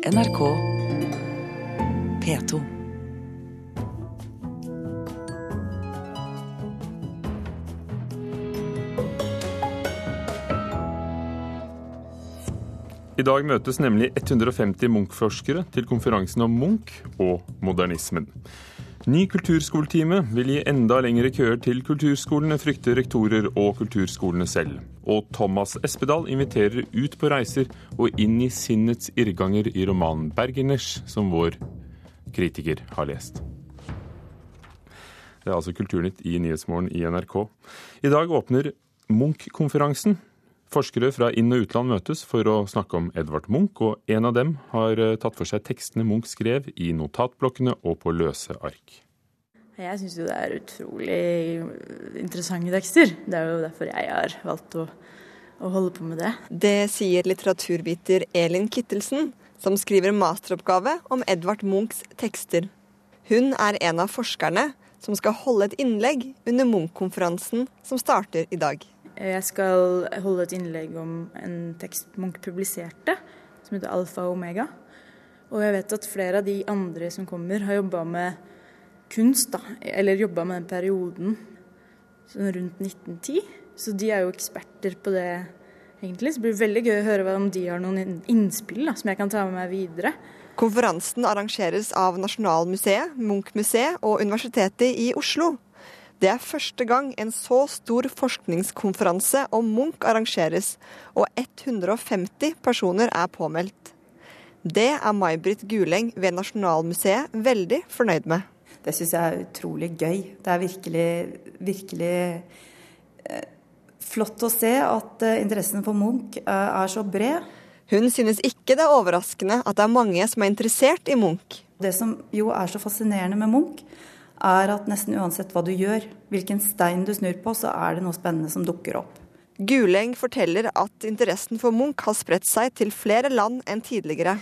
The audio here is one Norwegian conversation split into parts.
NRK P2. I dag møtes nemlig 150 Munch-forskere til konferansen om Munch og modernismen. Ny kulturskoletime vil gi enda lengre køer til kulturskolene, frykter rektorer og kulturskolene selv. Og Thomas Espedal inviterer ut på reiser og inn i sinnets irrganger i romanen 'Bergeners', som vår kritiker har lest. Det er altså Kulturnytt i Nyhetsmorgen i NRK. I dag åpner Munch-konferansen. Forskere fra inn- og utland møtes for å snakke om Edvard Munch, og en av dem har eh, tatt for seg tekstene Munch skrev i notatblokkene og på løse ark. Jeg syns jo det er utrolig interessante tekster. Det er jo derfor jeg har valgt å, å holde på med det. Det sier litteraturviter Elin Kittelsen, som skriver masteroppgave om Edvard Munchs tekster. Hun er en av forskerne som skal holde et innlegg under Munch-konferansen som starter i dag. Jeg skal holde et innlegg om en tekst Munch publiserte, som heter Alfa og Omega. Og jeg vet at flere av de andre som kommer, har jobba med kunst, da. Eller jobba med den perioden sånn rundt 1910. Så de er jo eksperter på det, egentlig. Så det blir veldig gøy å høre om de har noen innspill da, som jeg kan ta med meg videre. Konferansen arrangeres av Nasjonalmuseet, Munch-museet og Universitetet i Oslo. Det er første gang en så stor forskningskonferanse om Munch arrangeres, og 150 personer er påmeldt. Det er May-Britt Guleng ved Nasjonalmuseet veldig fornøyd med. Det syns jeg er utrolig gøy. Det er virkelig, virkelig eh, flott å se at eh, interessen for Munch eh, er så bred. Hun synes ikke det er overraskende at det er mange som er interessert i Munch. Det som jo er så fascinerende med Munch, er at nesten uansett hva du gjør, hvilken stein du snur på, så er det noe spennende som dukker opp. Guleng forteller at interessen for Munch har spredt seg til flere land enn tidligere.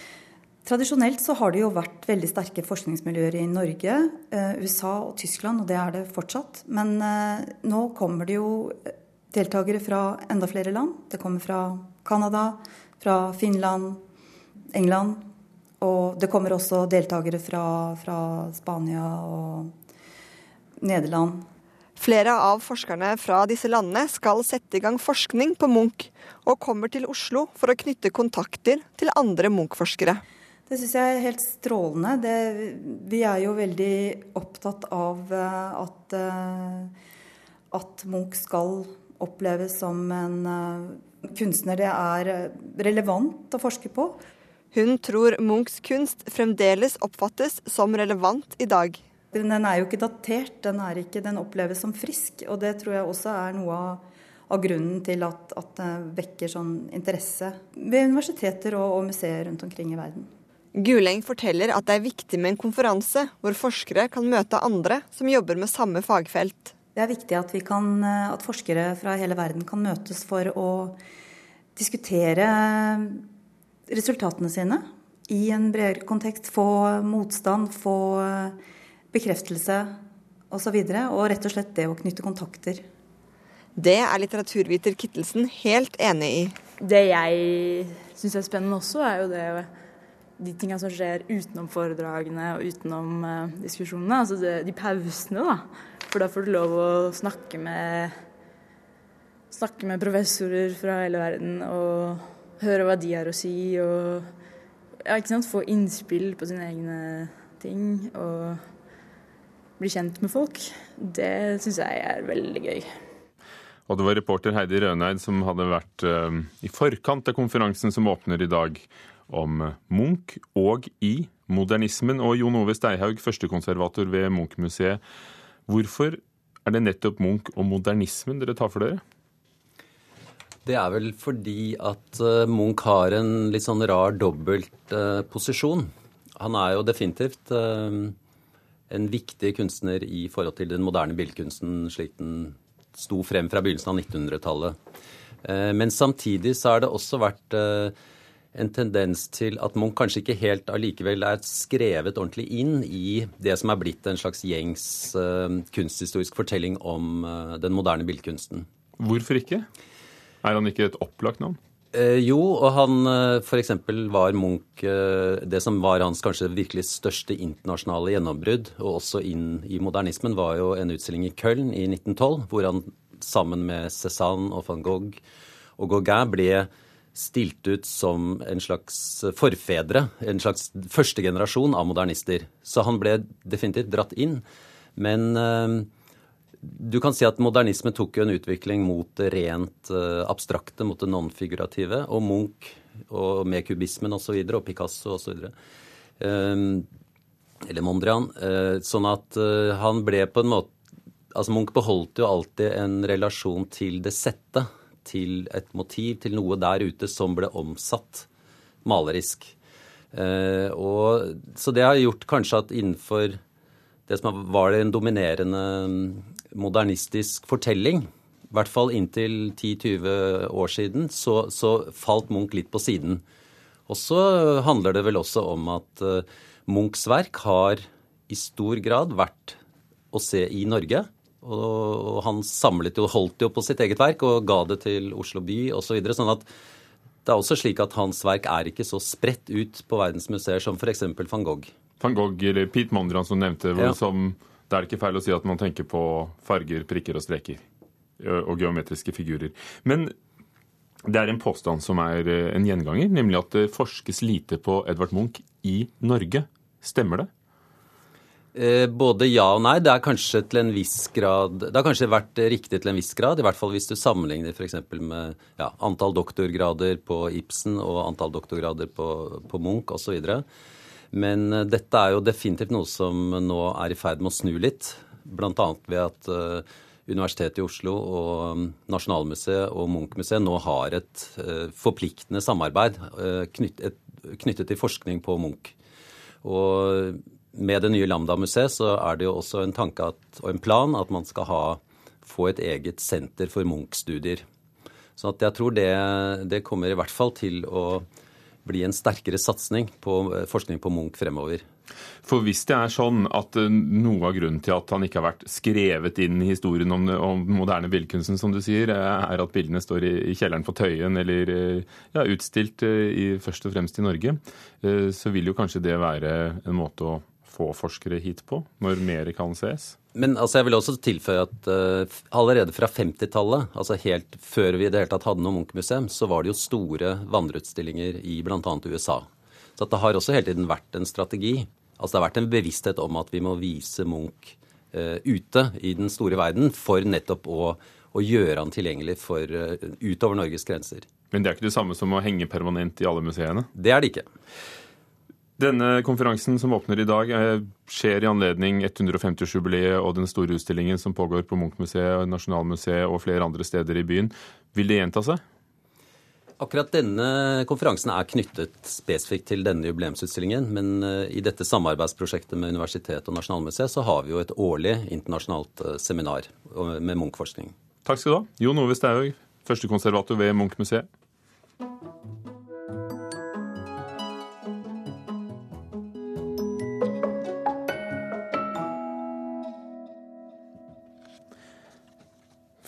Tradisjonelt så har det jo vært veldig sterke forskningsmiljøer i Norge, eh, USA og Tyskland, og det er det fortsatt. Men eh, nå kommer det jo deltakere fra enda flere land. Det kommer fra Canada, fra Finland, England. Og det kommer også deltakere fra, fra Spania og Nederland. Flere av forskerne fra disse landene skal sette i gang forskning på Munch, og kommer til Oslo for å knytte kontakter til andre Munch-forskere. Det syns jeg er helt strålende. Det, vi er jo veldig opptatt av eh, at, eh, at Munch skal oppleves som en eh, kunstner det er relevant å forske på. Hun tror Munchs kunst fremdeles oppfattes som relevant i dag. Den er jo ikke datert, den, ikke, den, oppleves som frisk. Og det tror jeg også er noe av, av grunnen til at, at, det vekker sånn interesse ved universiteter og, og museer rundt omkring i verden. Guleng forteller at det er viktig med en konferanse hvor forskere kan møte andre som jobber med samme fagfelt. Det er viktig at, kan, at forskere fra hele verden kan møtes for å diskutere resultatene sine i en bredere kontekst. Få motstand, få bekreftelse osv. Og, så videre, og rett og slett det å knytte kontakter. Det er litteraturviter Kittelsen helt enig i. Det jeg syns er spennende også, er jo det de tinga som skjer utenom foredragene og utenom uh, diskusjonene. Altså det, de pausene, da. For da får du lov å snakke med snakke med professorer fra hele verden og høre hva de har å si. Og ja, ikke sant? få innspill på sine egne ting. Og bli kjent med folk. Det syns jeg er veldig gøy. Og det var reporter Heidi Røneid som hadde vært uh, i forkant av konferansen som åpner i dag, om Munch og i modernismen. Og Jon Ove Steihaug, førstekonservator ved Munch-museet. Hvorfor er det nettopp Munch og modernismen dere tar for dere? Det er vel fordi at uh, Munch har en litt sånn rar dobbelt uh, posisjon. Han er jo definitivt en viktig kunstner i forhold til den moderne billedkunsten slik den sto frem fra begynnelsen av 1900-tallet. Eh, men samtidig så har det også vært eh, en tendens til at Munch kanskje ikke helt allikevel er skrevet ordentlig inn i det som er blitt en slags gjengs uh, kunsthistorisk fortelling om den moderne billedkunsten. Hvorfor ikke? Er han ikke et opplagt navn? Eh, jo, og han eh, f.eks. var Munch eh, Det som var hans kanskje virkelig største internasjonale gjennombrudd, og også inn i modernismen, var jo en utstilling i Köln i 1912, hvor han sammen med Cézanne og van Gogh og Gauguin ble stilt ut som en slags forfedre, en slags første generasjon av modernister. Så han ble definitivt dratt inn. Men eh, du kan si at modernisme tok jo en utvikling mot det rent uh, abstrakte, mot det non-figurative. Og Munch og med kubismen osv. Og, så videre, og Picasso osv. Ehm, eller Mondrian. Uh, sånn at uh, han ble på en måte Altså Munch beholdt jo alltid en relasjon til det sette. Til et motiv, til noe der ute som ble omsatt malerisk. Og, så det har gjort kanskje at innenfor det som var en dominerende modernistisk fortelling, i hvert fall inntil 10-20 år siden, så, så, falt Munch litt på siden. Og så handler det vel også om at uh, Munchs verk har i stor grad vært å se i Norge. Og, han samlet jo, holdt jo på sitt eget verk og ga det til Oslo by osv. Så videre, sånn at det er også slik at hans verk er ikke så spredt ut på verdensmuseer som f.eks. van Gogh. Van Gogh eller Pete Mondrian som nevnte, ja. som det er ikke feil å si at man tenker på farger, prikker og streker. Og geometriske figurer. Men det er en påstand som er en gjenganger, nemlig at det forskes lite på Edvard Munch i Norge. Stemmer det? både ja og nei. Det er kanskje til en viss grad Det har kanskje vært riktig til en viss grad, i hvert fall hvis du sammenligner f.eks. med ja, antall doktorgrader på Ibsen og antall doktorgrader på, på Munch osv. Men eh, dette er jo definitivt noe som nå er i ferd med å snu litt. Bl.a. ved at eh, Universitetet i Oslo og mm, Nasjonalmuseet og Munch-museet nå har et eh, forpliktende samarbeid knyttet til forskning på Munch. Og med det nye Lambda-museet så er det jo også en tanke at, og en plan at man skal ha, få et eget senter for Munch-studier. Så jeg tror det, det kommer i hvert fall til å bli en sterkere satsing på eh, forskning på Munch fremover. For hvis det er sånn at eh, noe av grunnen til at han ikke har vært skrevet inn i historien om, om moderne billedkunsten, som du sier, eh, er at bildene står i, i kjelleren på Tøyen eller ja, utstilt i, først og fremst i Norge, så vil jo kanskje det være en måte å få forskere hit på, når mer kan ses? Men altså, jeg vil også tilføye at uh, allerede fra 50-tallet, altså helt før vi i det hele tatt hadde noe Munch-museum, så var det jo store vandreutstillinger i bl.a. USA. Så det har også hele tiden vært en strategi. Altså det har vært en bevissthet om at vi må vise Munch uh, ute i den store verden for nettopp å, å gjøre han tilgjengelig for uh, utover Norges grenser. Men det er ikke det samme som å henge permanent i alle museene? Det er det ikke. Denne konferansen som åpner i dag, eh, skjer i anledning 150-årsjubileet og den store utstillingen som pågår på Munchmuseet, Nasjonalmuseet og flere andre steder i byen. Vil det gjenta seg? Akkurat denne konferansen er knyttet spesifikt til denne jubileumsutstillingen. Men eh, i dette samarbeidsprosjektet med universitetet og Nasjonalmuseet så har vi jo et årlig internasjonalt eh, seminar med Munch-forskning. Takk skal du ha. Jon Ove Staug, førstekonservator ved Munch-museet.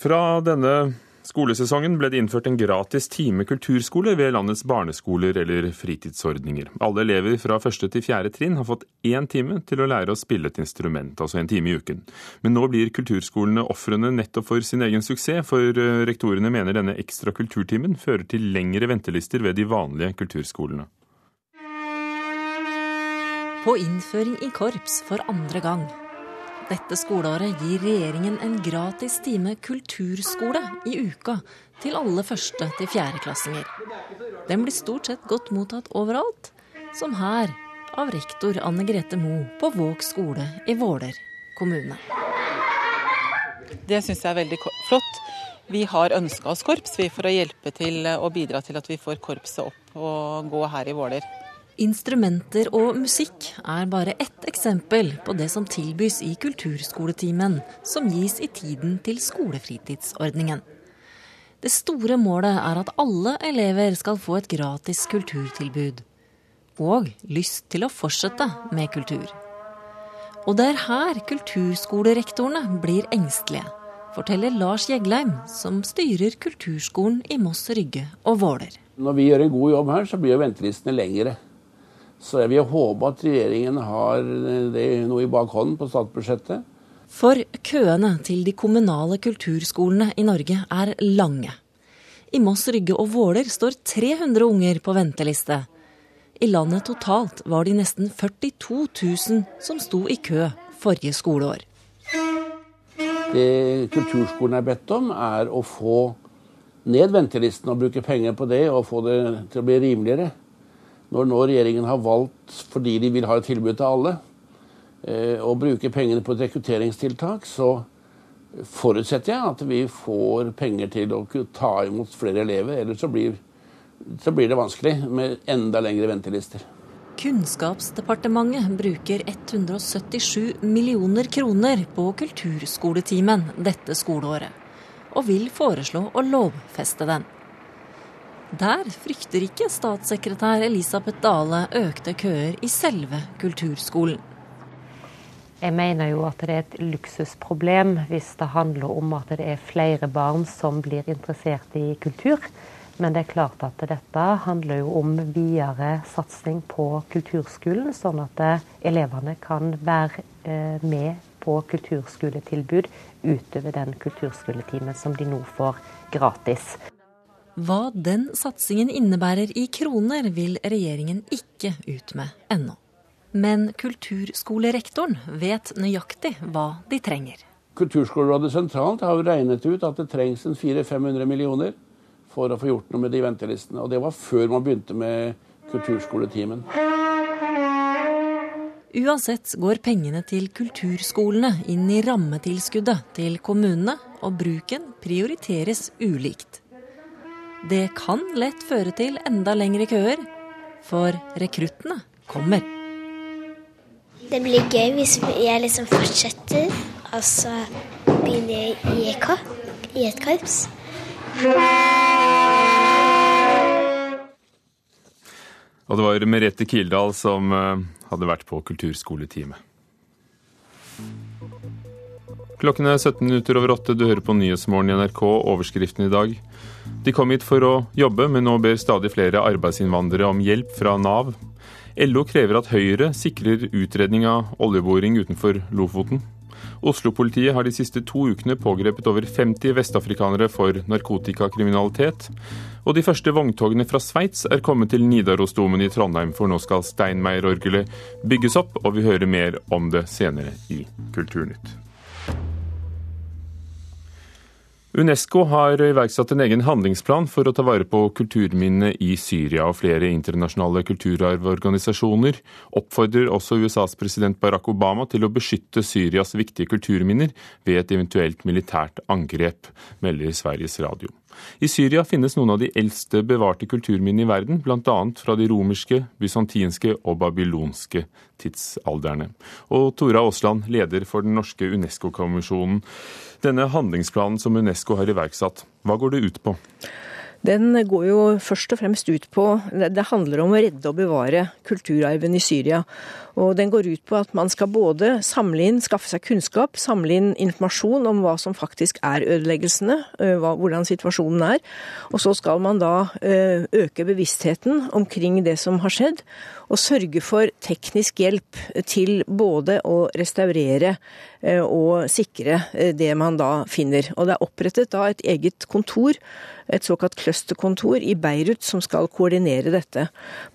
Fra denne skolesesongen ble det innført en gratis time kulturskole ved landets barneskoler eller fritidsordninger. Alle elever fra første til fjerde trinn har fått én time til å lære å spille et instrument, altså en time i uken. Men nå blir kulturskolene ofrene nettopp for sin egen suksess, for eh, rektorene mener denne ekstra kulturtimen fører til lengre ventelister ved de vanlige kulturskolene. På innføring i korps for andre gang. Dette skoleåret gir regjeringen en gratis time kulturskole i uka til alle første- til fjerdeklassinger. Den blir stort sett godt mottatt overalt, som her av rektor Anne Grete Mo på Våg skole i Våler kommune. Det syns jeg er veldig flott. Vi har ønska oss korps for å hjelpe til og bidra til at vi får korpset opp og gå her i Våler. Instrumenter og musikk er bare ett eksempel på det som tilbys i kulturskoletimen, som gis i tiden til skolefritidsordningen. Det store målet er at alle elever skal få et gratis kulturtilbud. Og lyst til å fortsette med kultur. Og det er her kulturskolerektorene blir engstelige, forteller Lars Jegleim, som styrer kulturskolen i Moss Rygge og Våler. Når vi gjør en god jobb her, så blir jo ventelistene lengre. Så jeg vil håpe at regjeringen har det noe i bakhånden på statsbudsjettet. For køene til de kommunale kulturskolene i Norge er lange. I Moss, Rygge og Våler står 300 unger på venteliste. I landet totalt var de nesten 42 000 som sto i kø forrige skoleår. Det kulturskolen er bedt om, er å få ned ventelisten og bruke penger på det og få det til å bli rimeligere. Når nå regjeringen har valgt, fordi de vil ha et tilbud til alle, eh, å bruke pengene på et rekrutteringstiltak, så forutsetter jeg at vi får penger til å ta imot flere elever. Ellers så blir, så blir det vanskelig med enda lengre ventelister. Kunnskapsdepartementet bruker 177 millioner kroner på kulturskoletimen dette skoleåret, og vil foreslå å lovfeste den. Der frykter ikke statssekretær Elisabeth Dale økte køer i selve kulturskolen. Jeg mener jo at det er et luksusproblem hvis det handler om at det er flere barn som blir interessert i kultur. Men det er klart at dette handler jo om videre satsing på kulturskolen, sånn at eh, elevene kan være eh, med på kulturskoletilbud utover den kulturskoletimen som de nå får gratis. Hva den satsingen innebærer i kroner, vil regjeringen ikke ut med ennå. Men kulturskolerektoren vet nøyaktig hva de trenger. Kulturskolerådet sentralt har regnet ut at det trengs en 400-500 millioner for å få gjort noe med de ventelistene. Og det var før man begynte med kulturskoletimen. Uansett går pengene til kulturskolene inn i rammetilskuddet til kommunene, og bruken prioriteres ulikt. Det kan lett føre til enda lengre køer, for rekruttene kommer. Det blir gøy hvis jeg liksom fortsetter, og så begynner jeg i et korps. Og det var Merete Kildahl som eh, hadde vært på kulturskoletime. Klokken er 17 minutter over åtte. Du hører på Nyhetsmorgen i NRK. Overskriften i dag. De kom hit for å jobbe, men nå ber stadig flere arbeidsinnvandrere om hjelp fra Nav. LO krever at Høyre sikrer utredning av oljeboring utenfor Lofoten. Oslo-politiet har de siste to ukene pågrepet over 50 vestafrikanere for narkotikakriminalitet. Og de første vogntogene fra Sveits er kommet til Nidarosdomen i Trondheim, for nå skal Steinmeier-orgelet bygges opp, og vi hører mer om det senere i Kulturnytt. Unesco har iverksatt en egen handlingsplan for å ta vare på kulturminnene i Syria, og flere internasjonale kulturarvorganisasjoner oppfordrer også USAs president Barack Obama til å beskytte Syrias viktige kulturminner ved et eventuelt militært angrep, melder Sveriges Radio. I Syria finnes noen av de eldste bevarte kulturminnene i verden, bl.a. fra de romerske, bysantinske og babylonske tidsalderne. Og Tora Aasland, leder for den norske Unesco-kommisjonen. Denne handlingsplanen som Unesco har iverksatt, hva går det ut på? Den går jo først og fremst ut på Det handler om å redde og bevare kulturarven i Syria. Og den går ut på at man skal både samle inn, skaffe seg kunnskap, samle inn informasjon om hva som faktisk er ødeleggelsene, hvordan situasjonen er. Og så skal man da øke bevisstheten omkring det som har skjedd, og sørge for teknisk hjelp til både å restaurere og sikre det man da finner. Og det er opprettet da et eget kontor et såkalt clusterkontor i Beirut som skal koordinere dette.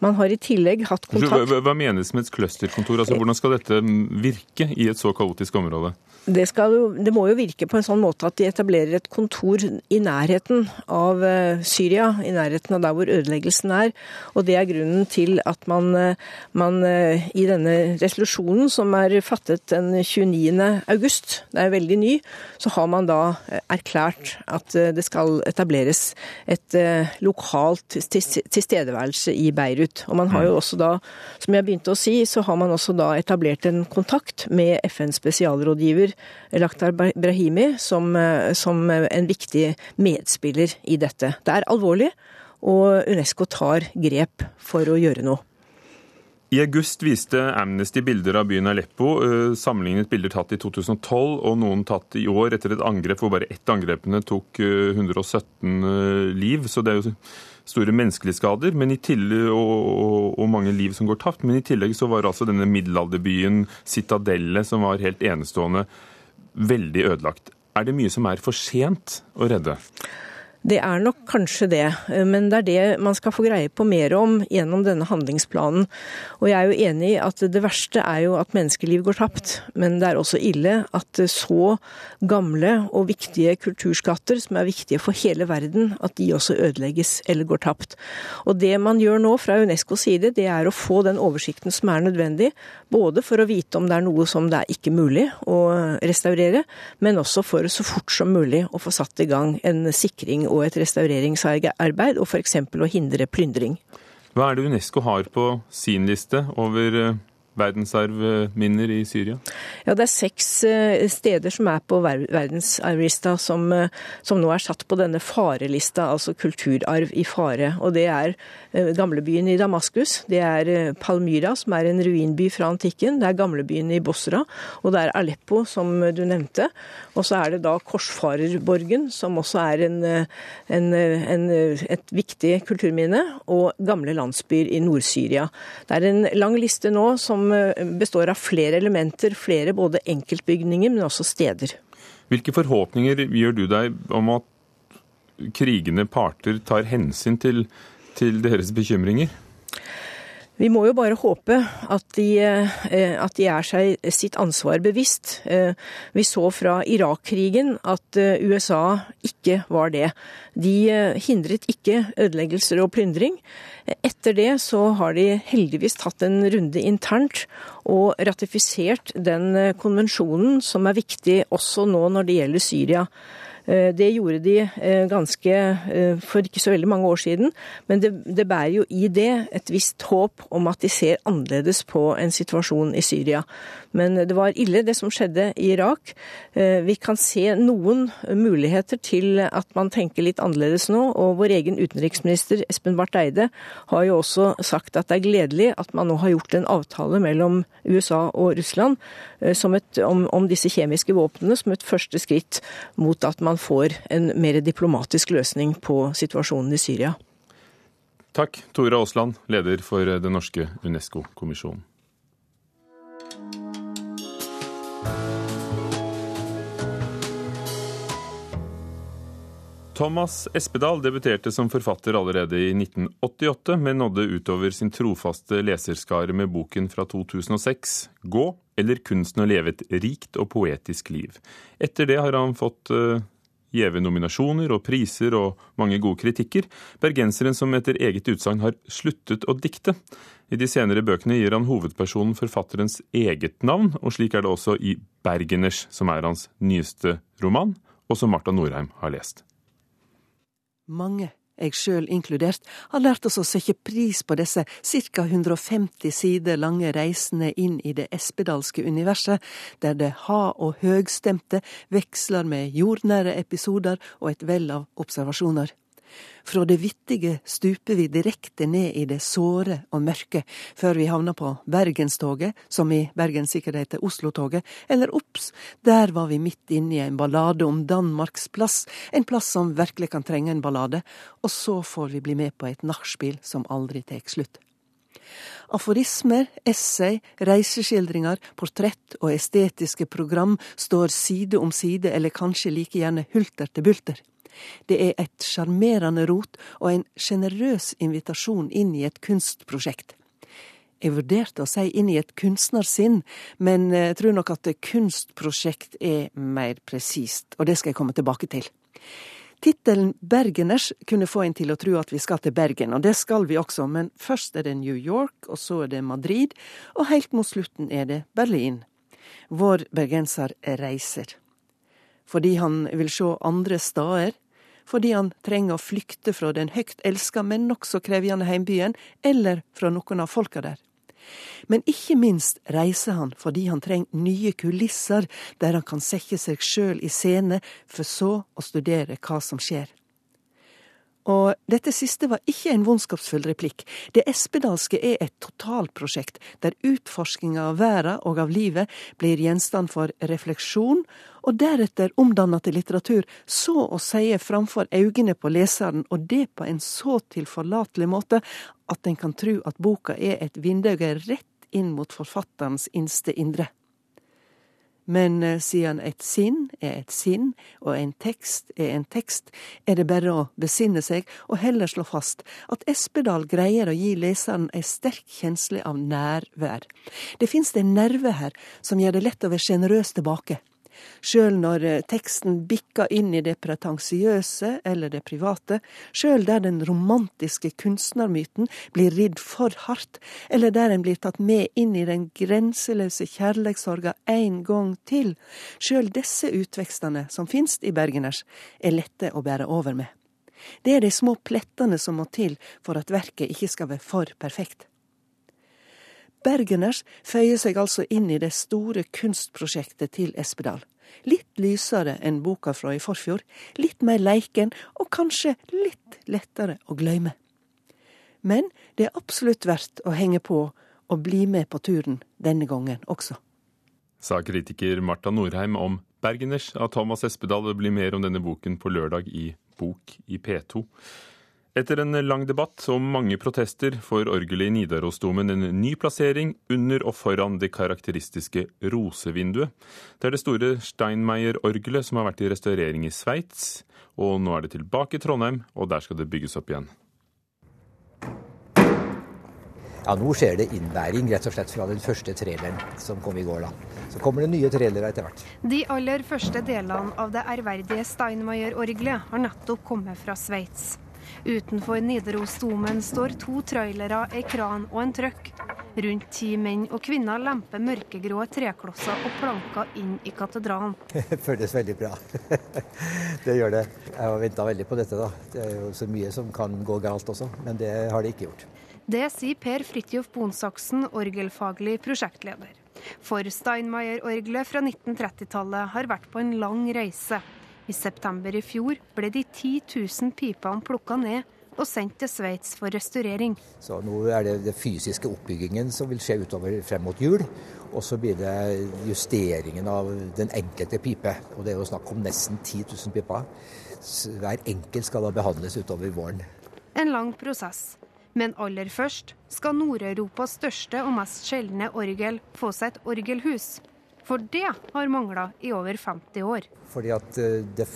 Man har i tillegg hatt kontakt Hva, hva menes med et clusterkontor? Altså, hvordan skal dette virke i et så kaotisk område? Det, jo, det, må jo virke på en sånn måte at de etablerer et kontor i nærheten av uh, Syria, i nærheten av der hvor ødeleggelsen er. Og det er grunnen til at man, uh, man uh, i denne resolusjonen som er fattet den 29. august, det er veldig ny, så har man da erklært at det skal etableres et lokalt tilstedeværelse i Beirut. Og man har jo mm. også da, som jeg begynte å si, så har man også da etablert en kontakt med FNs spesialrådgiver Lakhdar Brahimi som, eh, som en viktig medspiller i dette. Det er alvorlig, og Unesco tar grep for å gjøre noe. I august viste Amnesty bilder av byen Aleppo, eh, sammenlignet bilder tatt i 2012 og noen tatt i år etter et angrep hvor bare ett angrepene tok 117 eh, liv. Så det er jo store menneskelige skader tillegg, og, og, og, mange liv som går tapt. Men i tillegg så var altså denne middelalderbyen, Citadelle, som var helt enestående, veldig ødelagt. Er det mye som er for sent å redde? Det er nok kanskje det, men det er det man skal få greie på mer om gjennom denne handlingsplanen. Og jeg er jo enig i at det verste er jo at menneskeliv går tapt, men det er også ille at så gamle og viktige kulturskatter, som er viktige for hele verden, at de også ødelegges eller går tapt. Og det man gjør nå fra Unescos side, det er å få den oversikten som er nødvendig, både for å vite om det er noe som det er ikke mulig å restaurere, men også for så fort som mulig å få satt i gang en sikring og et restaureringsarbeid, og f.eks. å hindre plyndring. Hva er det Unesco har på sin liste over eh, verdensarvminner i Syria? Ja, Det er seks eh, steder som er på verdensarvlista som, eh, som, nå er satt på denne farelista, altså kulturarv i fare. Og Det er eh, gamlebyen i Damaskus, det er Palmyra, som er en ruinby fra antikken, det er gamlebyen i Bosra, og det er Aleppo, som du nevnte. Og så er det da Korsfarerborgen, som også er en, en, en, et viktig kulturminne, og gamle landsbyer i Nord-Syria. Det er en lang liste nå som Eh, består av flere elementer, flere både enkeltbygninger, men også steder. Hvilke forhåpninger gjør du deg om at krigende parter tar hensyn til, til deres bekymringer? Vi må jo bare håpe at de, eh, at de, er seg sitt ansvar bevisst. Eh, vi så fra Irak-krigen at USA ikke var det. De hindret ikke ødeleggelser og plyndring. Etter det så har de heldigvis tatt en runde internt og ratifisert den eh, konvensjonen som er viktig også nå når det gjelder Syria. Eh, det gjorde de eh, ganske for ikke så veldig mange år siden, men det, det, bærer jo i det et visst håp om at de ser annerledes på en situasjon i Syria. Men det var ille det som skjedde i Irak. Vi kan se noen muligheter til at man tenker litt annerledes nå, og vår egen utenriksminister Espen Barth Eide har jo også sagt at det er gledelig at man nå har gjort en avtale mellom USA og Russland et, om, om disse kjemiske våpnene som et første skritt mot at man får en mer diplomatisk løsning på situasjonen i Syria. Takk, Tora Aasland, leder for den norske Unesco-kommisjonen. Thomas Espedal debuterte som forfatter allerede i 1988, men nådde utover sin trofaste leserskare med boken fra 2006, 'Gå eller kunsten å leve et rikt og poetisk liv'. Etter det har han fått uh, gjeve nominasjoner og priser og mange gode kritikker. Bergenseren som etter eget utsagn har sluttet å dikte. I de senere bøkene gir han hovedpersonen forfatterens eget navn, og slik er det også i 'Bergeners', som er hans nyeste roman, og som Marta Norheim har lest. Mange, jeg sjøl inkludert, har lært oss å sette pris på disse ca 150 sider lange reisene inn i det espedalske universet, der det ha- og høgstemte veksler med jordnære episoder og et vell av observasjoner. Fra det vittige stuper vi direkte ned i det såre og mørke, før vi havner på Bergenstoget, som i Bergens sikkerhet er Oslo-toget, eller obs, der var vi midt inne i en ballade om Danmarks plass, en plass som virkelig kan trenge en ballade, og så får vi bli med på et nachspiel som aldri tar slutt. Aforismer, essay, reiseskildringer, portrett og estetiske program står side om side, eller kanskje like gjerne hulter til bulter. Det er et sjarmerende rot og en sjenerøs invitasjon inn i et kunstprosjekt. Jeg vurderte å si inn i et kunstnersinn, men jeg eh, tror nok at kunstprosjekt er mer presist, og det skal jeg komme tilbake til. Tittelen Bergeners kunne få en til å tro at vi skal til Bergen, og det skal vi også, men først er det New York, og så er det Madrid, og helt mot slutten er det Berlin. Vår bergenser reiser. Fordi han vil se andre steder, fordi han trenger å flykte fra den høgt elska, men nokså krevjande heimbyen, eller fra noen av folka der. Men ikke minst reiser han fordi han trenger nye kulisser der han kan sette seg sjøl i scene, for så å studere hva som skjer. Og dette siste var ikke en vondskapsfull replikk. Det espedalske er et totalprosjekt, der utforskinga av verda og av livet blir gjenstand for refleksjon, og deretter omdanna til litteratur, så å seie framfor øynene på leseren, og det på en så tilforlatelig måte at en kan tru at boka er et vindauge rett inn mot forfatterens innste indre. Men eh, siden et sinn er et sinn, og en tekst er en tekst, er det bare å besinne seg og heller slå fast at Espedal greier å gi leseren ei sterk kjensle av nærvær. Det finnes en nerve her som gjør det lett å være sjenerøs tilbake. Sjøl når eh, teksten bikker inn i det pretensiøse eller det private, sjøl der den romantiske kunstnermyten blir ridd for hardt, eller der en blir tatt med inn i den grenseløse kjærleikssorga en gang til, sjøl disse utvekstene som finst i Bergeners, er lette å bære over med. Det er de små plettene som må til for at verket ikke skal være for perfekt. Bergeners føyer seg altså inn i det store kunstprosjektet til Espedal. Litt lysere enn boka fra i forfjor, litt mer leiken og kanskje litt lettere å gløyme. Men det er absolutt verdt å henge på og bli med på turen denne gangen også. Sa kritiker Marta Norheim om Bergeners av Thomas Espedal. Det blir mer om denne boken på lørdag i Bok i P2. Etter en lang debatt og mange protester får orgelet i Nidarosdomen en ny plassering under og foran det karakteristiske rosevinduet. Det er det store Steinmeier-orgelet som har vært i restaurering i Sveits, og nå er det tilbake i Trondheim, og der skal det bygges opp igjen. Ja, Nå skjer det innbæring rett og slett fra den første traileren som kom i går. da. Så kommer det nye trailere etter hvert. De aller første delene av det ærverdige Steinmeier-orgelet har nettopp kommet fra Sveits. Utenfor Nidarosdomen står to trailere, ei kran og en trøkk. Rundt ti menn og kvinner lemper mørkegrå treklosser og planker inn i katedralen. Det føles veldig bra. det gjør det. Jeg har venta veldig på dette. da. Det er jo så mye som kan gå galt også, men det har det ikke gjort. Det sier Per Fridtjof Bonsaksen, orgelfaglig prosjektleder. For Steinmeier-orgelet fra 1930-tallet har vært på en lang reise. I september i fjor ble de 10 000 pipene plukka ned og sendt til Sveits for restaurering. Så Nå er det den fysiske oppbyggingen som vil skje utover frem mot jul. Og så blir det justeringen av den enkelte pipe. Og det er jo snakk om nesten 10 000 piper. Hver enkelt skal da behandles utover våren. En lang prosess. Men aller først skal Nord-Europas største og mest sjeldne orgel få seg et orgelhus. For det har mangla i over 50 år. Fordi at eh, det,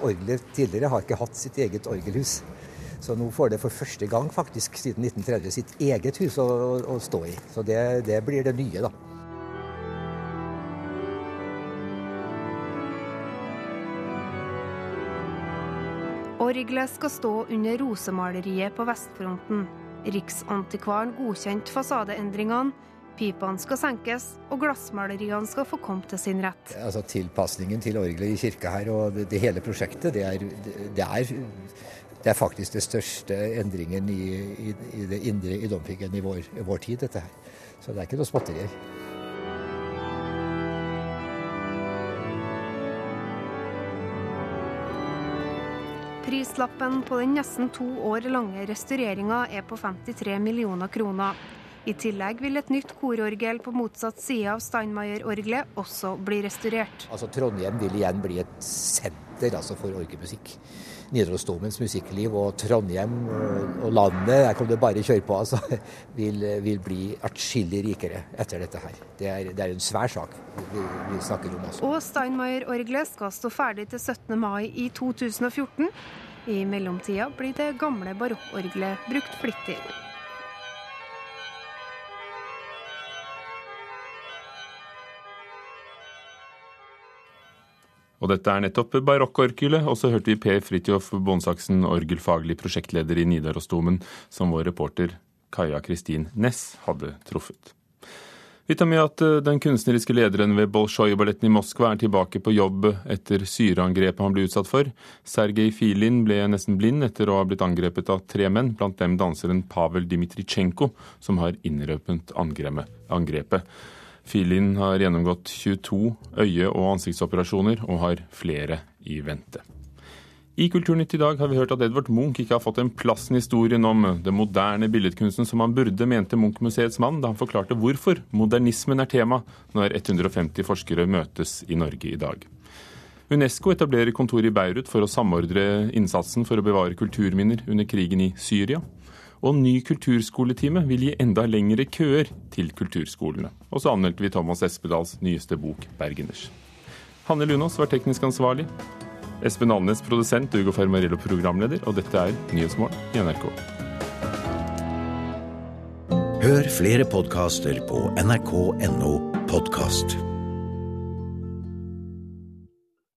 orgelet tidligere har ikke hatt sitt eget orgelhus. Så nå får det for første gang faktisk siden 1930 sitt eget hus å, å stå i. Så det, det blir det nye, da. Orgelet skal stå under rosemaleriet på vestfronten. Riksantikvaren godkjente fasadeendringene Pipene skal senkes, og glassmaleriene skal få komme til sin rett. Altså Tilpasningen til orgelet i kirka her og det, det hele prosjektet, det er, det, er, det er, faktisk den største endringen i, i, i det indre i domkirken i i vår tid, dette her. Så det er ikke noe småtterier. Prislappen på den nesten to år lange restaureringa er på 53 millioner kroner. I tillegg vil et nytt kororgel på motsatt side av Steinmeier-orgelet også bli restaurert. Altså Trondheim vil igjen bli et senter altså, for orgelmusikk. Nidarosdomens musikkliv og Trondheim øh, og landet, der kan du bare kjøre på, altså, vil, vil bli atskillig rikere etter dette her. Det er, det er en svær sak vi, vi snakker om også. Og Steinmeier-orgelet skal stå ferdig til 17. mai i 2014. I mellomtida blir det gamle barokkorgelet brukt flittig. Og dette er nettopp barokkorgelet, og så hørte vi Per Fridtjof Bonsaksen, orgelfaglig prosjektleder i Nidarosdomen, som vår reporter Kaja Kristin Næss hadde truffet. Vi tar med at eh, den kunstneriske lederen ved Bolsjoj-balletten i Moskva er tilbake på jobb etter syreangrepet han ble utsatt for. Sergej Filin ble nesten blind etter å ha blitt angrepet av tre menn, blant dem danseren Pavel Dmitritsjenko, som har innrøpet angrepet. Filin har gjennomgått 22 øye- og ansiktsoperasjoner og har flere i vente. I Kulturnytt i dag har vi hørt at Edvard Munch ikke har fått en plass i historien om den moderne billedkunsten som han burde, mente Munch-museets mann da han forklarte hvorfor modernismen er tema når 150 forskere møtes i Norge i dag. Unesco etablerer kontor i Beirut for å samordre innsatsen for å bevare kulturminner under krigen i Syria. Og ny kulturskoletime vil gi enda lengre køer til kulturskolene. Og så anmeldte vi Thomas Espedals nyeste bok 'Bergeners'. Hanne Lunås var teknisk ansvarlig. Espen Alnes produsent, Ugo Fermarello programleder, og dette er Nyhetsmorgen i NRK. Hør flere podkaster på nrk.no podkast.